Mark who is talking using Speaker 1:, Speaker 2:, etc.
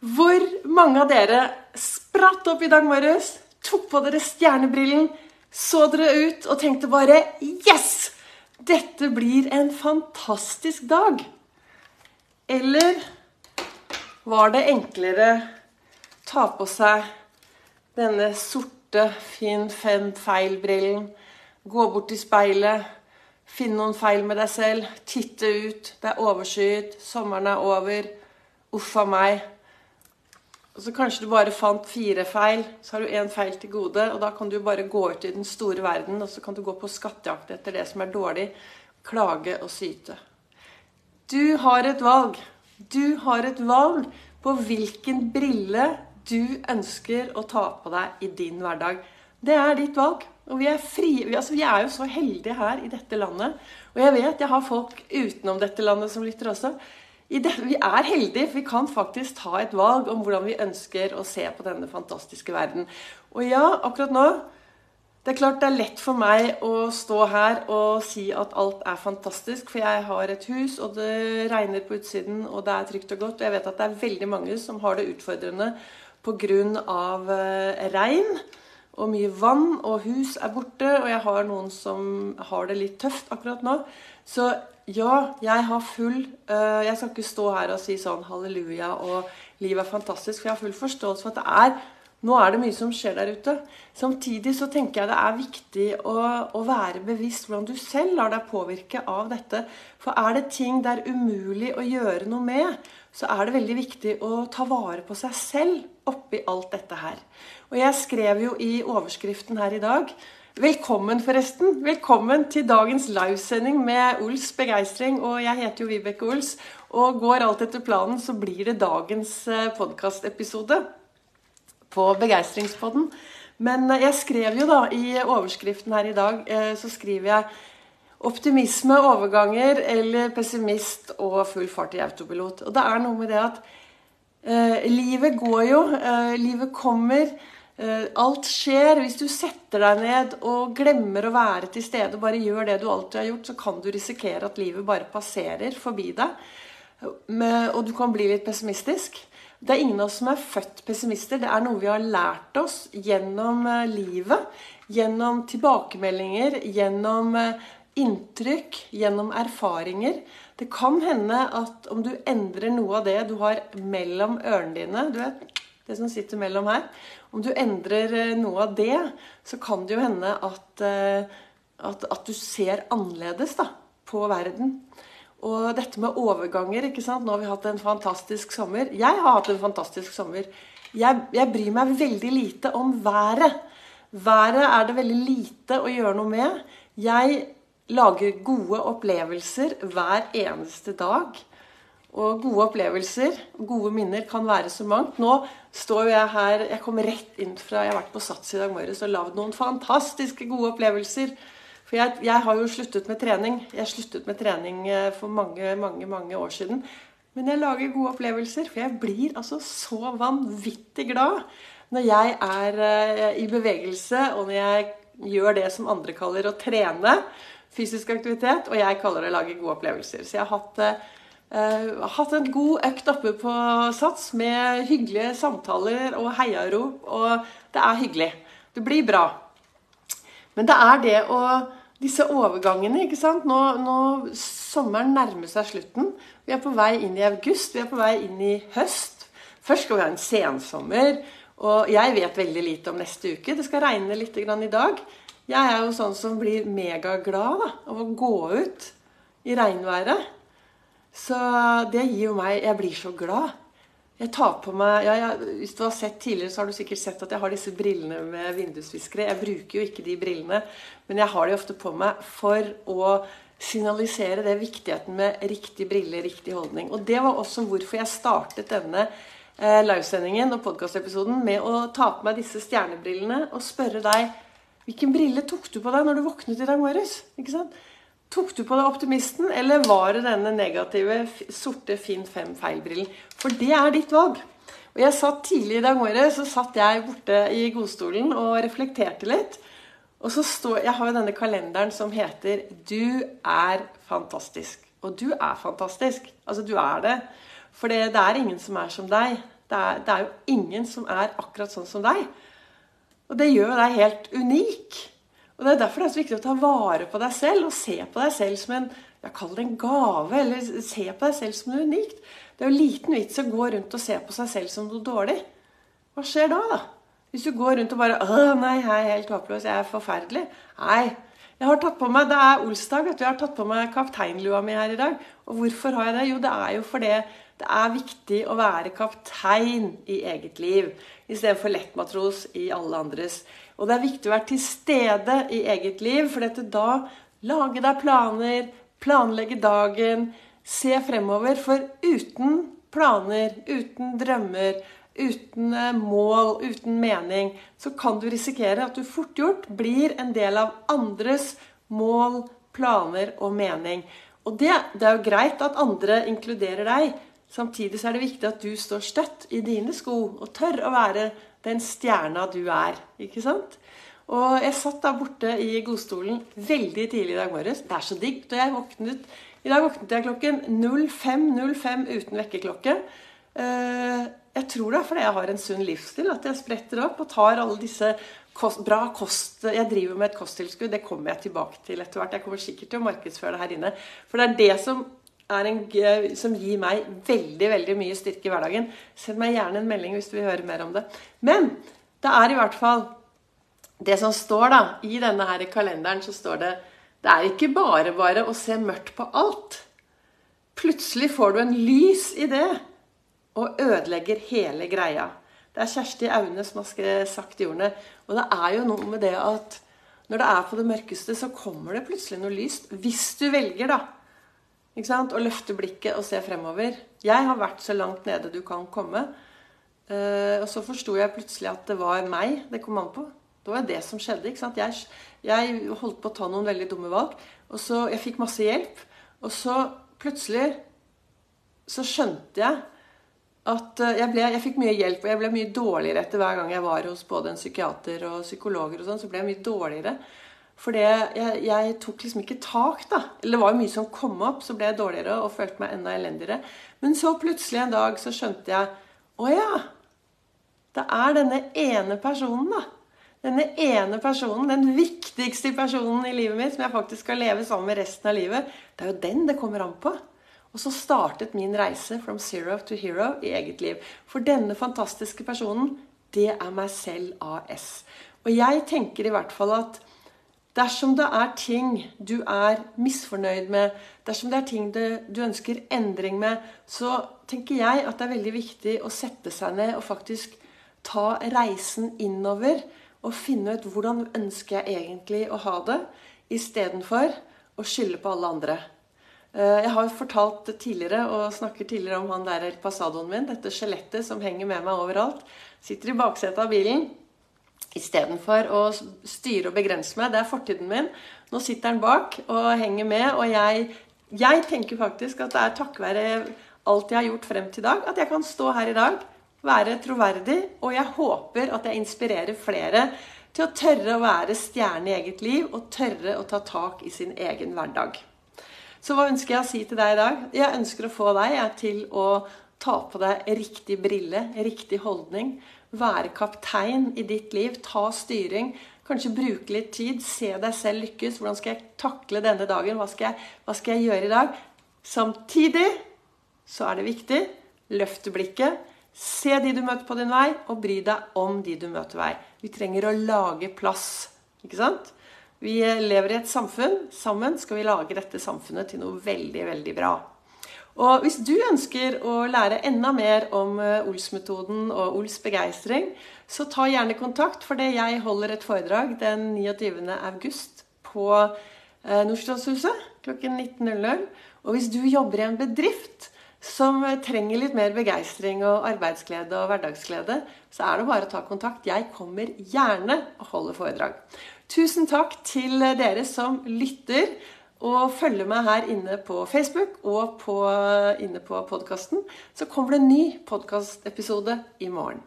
Speaker 1: Hvor mange av dere spratt opp i dag morges, tok på dere stjernebrillen, så dere ut og tenkte bare Yes! Dette blir en fantastisk dag. Eller var det enklere ta på seg denne sorte Finn fem feil-brillen, gå bort til speilet, finne noen feil med deg selv, titte ut, det er overskyet, sommeren er over, uff a meg. Og så kanskje du bare fant fire feil, så har du én feil til gode. Og da kan du bare gå ut i den store verden, og så kan du gå på skattejakt etter det som er dårlig. Klage og syte. Du har et valg. Du har et valg på hvilken brille du ønsker å ta på deg i din hverdag. Det er ditt valg. Og vi er, fri, altså vi er jo så heldige her i dette landet. Og jeg vet jeg har folk utenom dette landet som lytter også. Det, vi er heldige, for vi kan faktisk ta et valg om hvordan vi ønsker å se på denne fantastiske verden. Og ja, akkurat nå Det er klart det er lett for meg å stå her og si at alt er fantastisk, for jeg har et hus, og det regner på utsiden, og det er trygt og godt. Og jeg vet at det er veldig mange som har det utfordrende pga. Eh, regn og mye vann, og hus er borte, og jeg har noen som har det litt tøft akkurat nå. Så ja, jeg har full uh, Jeg skal ikke stå her og si sånn halleluja og livet er fantastisk, for jeg har full forståelse for at det er nå er det mye som skjer der ute. Samtidig så tenker jeg det er viktig å, å, være bevisst hvordan du selv lar deg påvirke av dette. For er det ting det er umulig å gjøre noe med, så er det veldig viktig å ta vare på seg selv oppi alt dette her. Og jeg skrev jo i overskriften her i dag Velkommen, forresten. Velkommen til dagens livesending med Ols begeistring. Og jeg heter jo Vibeke Ols. Og går alt etter planen, så blir det dagens eh, podkastepisode på Begeistringspodden. Men eh, jeg skrev jo da i overskriften her i dag, eh, så skriver jeg optimisme, overganger eller pessimist og full fart i autopilot. Og det er noe med det at eh, livet går jo. Eh, livet kommer. Eh, alt skjer. Hvis du setter deg ned og glemmer å være til stede, og bare gjør det du alltid har gjort, så kan du risikere at livet bare passerer forbi deg. Og du kan bli litt pessimistisk. Det er ingen av oss som er født pessimister. Det er noe vi har lært oss gjennom eh, livet. Gjennom tilbakemeldinger, gjennom eh, inntrykk, gjennom erfaringer. Det kan hende at om du endrer noe av det du har mellom ørene dine du vet, Det som sitter mellom her om du endrer eh, noe av det, så kan det jo hende at, eh, at, at du ser annerledes da, på verden. Og dette med overganger ikke sant? Nå har vi hatt en fantastisk sommer. Jeg har hatt en fantastisk sommer. Jeg, jeg bryr meg veldig lite om været. Været er det veldig lite å gjøre noe med. Jeg lager gode opplevelser hver eneste dag. Og gode opplevelser, gode minner, kan være så mangt. Nå står jeg her Jeg kom rett inn fra Jeg har vært på Sats i dag morges og lagd noen fantastiske gode opplevelser. For jeg, jeg, har jo sluttet med trening. Jeg sluttet med trening eh, for mange, mange, mange år siden. Men jeg lager gode opplevelser, for jeg blir altså så vanvittig glad når jeg er eh, i bevegelse, og når jeg gjør det som andre kaller å trene fysisk aktivitet, og jeg kaller det å lage gode opplevelser. Så jeg har hatt eh, hatt en god økt oppe på Sats med hyggelige samtaler og heiarop. Og det er hyggelig. Det blir bra. Men det er det å Disse overgangene, ikke sant. Nå, nå Sommeren nærmer seg slutten. Vi er på vei inn i august. Vi er på vei inn i høst. Først skal vi ha en sensommer. Og jeg vet veldig lite om neste uke. Det skal regne litt i dag. Jeg er jo sånn som blir megaglad av å gå ut i regnværet. Så det gir jo meg Jeg blir så glad. Jeg tar på meg ja, jeg, Hvis du har sett tidligere, så har du sikkert sett at jeg har disse brillene med vindusviskere. Jeg bruker jo ikke de brillene, men jeg har de ofte på meg for å signalisere det viktigheten med riktig brille, riktig holdning. Og det var også hvorfor jeg startet denne eh, livesendingen og podkastepisoden med å ta på meg disse stjernebrillene og spørre deg Hvilken brille tok du på deg når du våknet i dag morges? Ikke sant? Tok du på deg optimisten, eller var det denne negative, sorte Finn 5 feil-brillen? For det er ditt valg. Og jeg satt Tidlig i dag morges så satt jeg borte i godstolen og reflekterte litt. Og så står, Jeg har jo denne kalenderen som heter 'Du er fantastisk'. Og du er fantastisk. Altså, du er det. For det, det er ingen som er som deg. Det er, det er jo ingen som er akkurat sånn som deg. Og det gjør deg helt unik. Og Det er derfor det er så viktig å ta vare på deg selv og se på deg selv som en jeg kaller det en gave, eller se på deg selv som noe unikt. Det er jo liten vits å gå rundt og se på seg selv som noe dårlig. Hva skjer da, da? Hvis du går rundt og bare 'Å, nei, jeg er helt håpløs. Jeg er forferdelig.' Nei. Jeg har tatt på meg, Det er olsdag. vet du, Jeg har tatt på meg kapteinlua mi her i dag. Og hvorfor har jeg det? Jo, det er jo fordi det er viktig å være kaptein i eget liv istedenfor lettmatros i alle andres. Og det er viktig å være til stede i eget liv, for dette da lage deg planer, planlegge dagen, se fremover. For uten planer, uten drømmer, uten eh, mål, uten mening, så kan du risikere at du fort gjort blir en del av andres mål, planer og mening. Og det, det er jo greit at andre inkluderer deg. Samtidig så er det viktig at du står støtt i dine sko og tør å være den stjerna du er. Ikke sant? Og jeg satt da borte i godstolen veldig tidlig i dag morges. Det er så digg. Og jeg våknet, I dag våknet jeg klokken 05.05 uten vekkerklokke. Eh, jeg tror det er fordi jeg har en sunn livsstil at jeg spretter opp og tar alle disse kost, bra kost... Jeg driver med et kosttilskudd. Det kommer jeg tilbake til etter hvert. Jeg kommer sikkert til å markedsføre det her inne. For det er det som, en, som gir meg veldig, veldig mye styrke i hverdagen. Send meg gjerne en melding hvis du vil høre mer om det. Men det er i hvert fall det som står da, i denne her kalenderen, så står det det er ikke bare bare å se mørkt på alt. Plutselig får du en lys i det og ødelegger hele greia. Det er Kjersti Aune som har sagt i ordene. Og det er jo noe med det at når det er på det mørkeste, så kommer det plutselig noe lyst. Hvis du velger, da. Ikke sant? Å løfte blikket og se fremover. Jeg har vært så langt nede du kan komme. Eh, og så forsto jeg plutselig at det var meg det kom an på. Det var det som skjedde. ikke sant? Jeg, jeg, holdt på å ta noen veldig dumme valg. og så, Jeg fikk masse hjelp. Og så plutselig så skjønte jeg at eh, jeg, ble, jeg fikk mye hjelp, og jeg ble mye dårligere etter hver gang jeg var hos både en psykiater og psykologer. og sånn, Så ble jeg mye dårligere. For jeg, jeg, tok liksom ikke tak, da. Eller det var jo mye som kom opp, så ble jeg dårligere og følte meg enda elendigere. Men så plutselig en dag så skjønte jeg Å ja! Det er denne ene personen, da denne ene personen, den viktigste personen i livet mitt, som jeg faktisk skal leve sammen med resten av livet, det er jo den det kommer an på. Og så startet min reise from zero to hero i eget liv. For denne fantastiske personen, det er meg selv AS. Og jeg tenker i hvert fall at dersom det er ting du er misfornøyd med, dersom det er ting du ønsker endring med, så tenker jeg at det er veldig viktig å sette seg ned og faktisk ta reisen innover og finne ut hvordan ønsker jeg egentlig å ha det, istedenfor å skylde på alle andre. Eh, jeg har fortalt tidligere og snakker tidligere om han der passadoen min, dette skjelettet som henger med meg overalt. Sitter i baksetet av bilen. Istedenfor å styre og begrense meg. Det er fortiden min. Nå sitter han bak og henger med, og jeg, jeg tenker faktisk at det er takket være alt jeg har gjort frem til i dag, at jeg kan stå her i dag være troverdig, og jeg håper at jeg inspirerer flere til å tørre å være stjerne i eget liv og tørre å ta tak i sin egen hverdag. Så hva ønsker jeg å si til deg i dag? Jeg ønsker å få deg til å ta på deg riktig brille, riktig holdning. Være kaptein i ditt liv. Ta styring. Kanskje bruke litt tid. Se deg selv lykkes. Hvordan skal jeg takle denne dagen? Hva skal jeg, hva skal jeg gjøre i dag? Samtidig så er det viktig løfte blikket Se de du møter på din vei, og bry deg om de du møter vei. Vi trenger å lage plass. Ikke sant? Vi lever i et samfunn. Sammen skal vi lage dette samfunnet til noe veldig, veldig bra. Og hvis du ønsker å lære enda mer om eh, Ols-metoden og Ols begeistring, så ta gjerne kontakt, for det jeg holder et foredrag den 29. august på eh, Nordstrandshuset klokken 19.00. Og hvis du jobber i en bedrift som trenger litt mer begeistring og arbeidsglede og hverdagsglede, så er det bare å ta kontakt. Jeg kommer gjerne og holder foredrag. Tusen takk til dere som lytter og følge meg her inne på Facebook og på, inne på podkasten. Så kommer det en ny podkastepisode i morgen.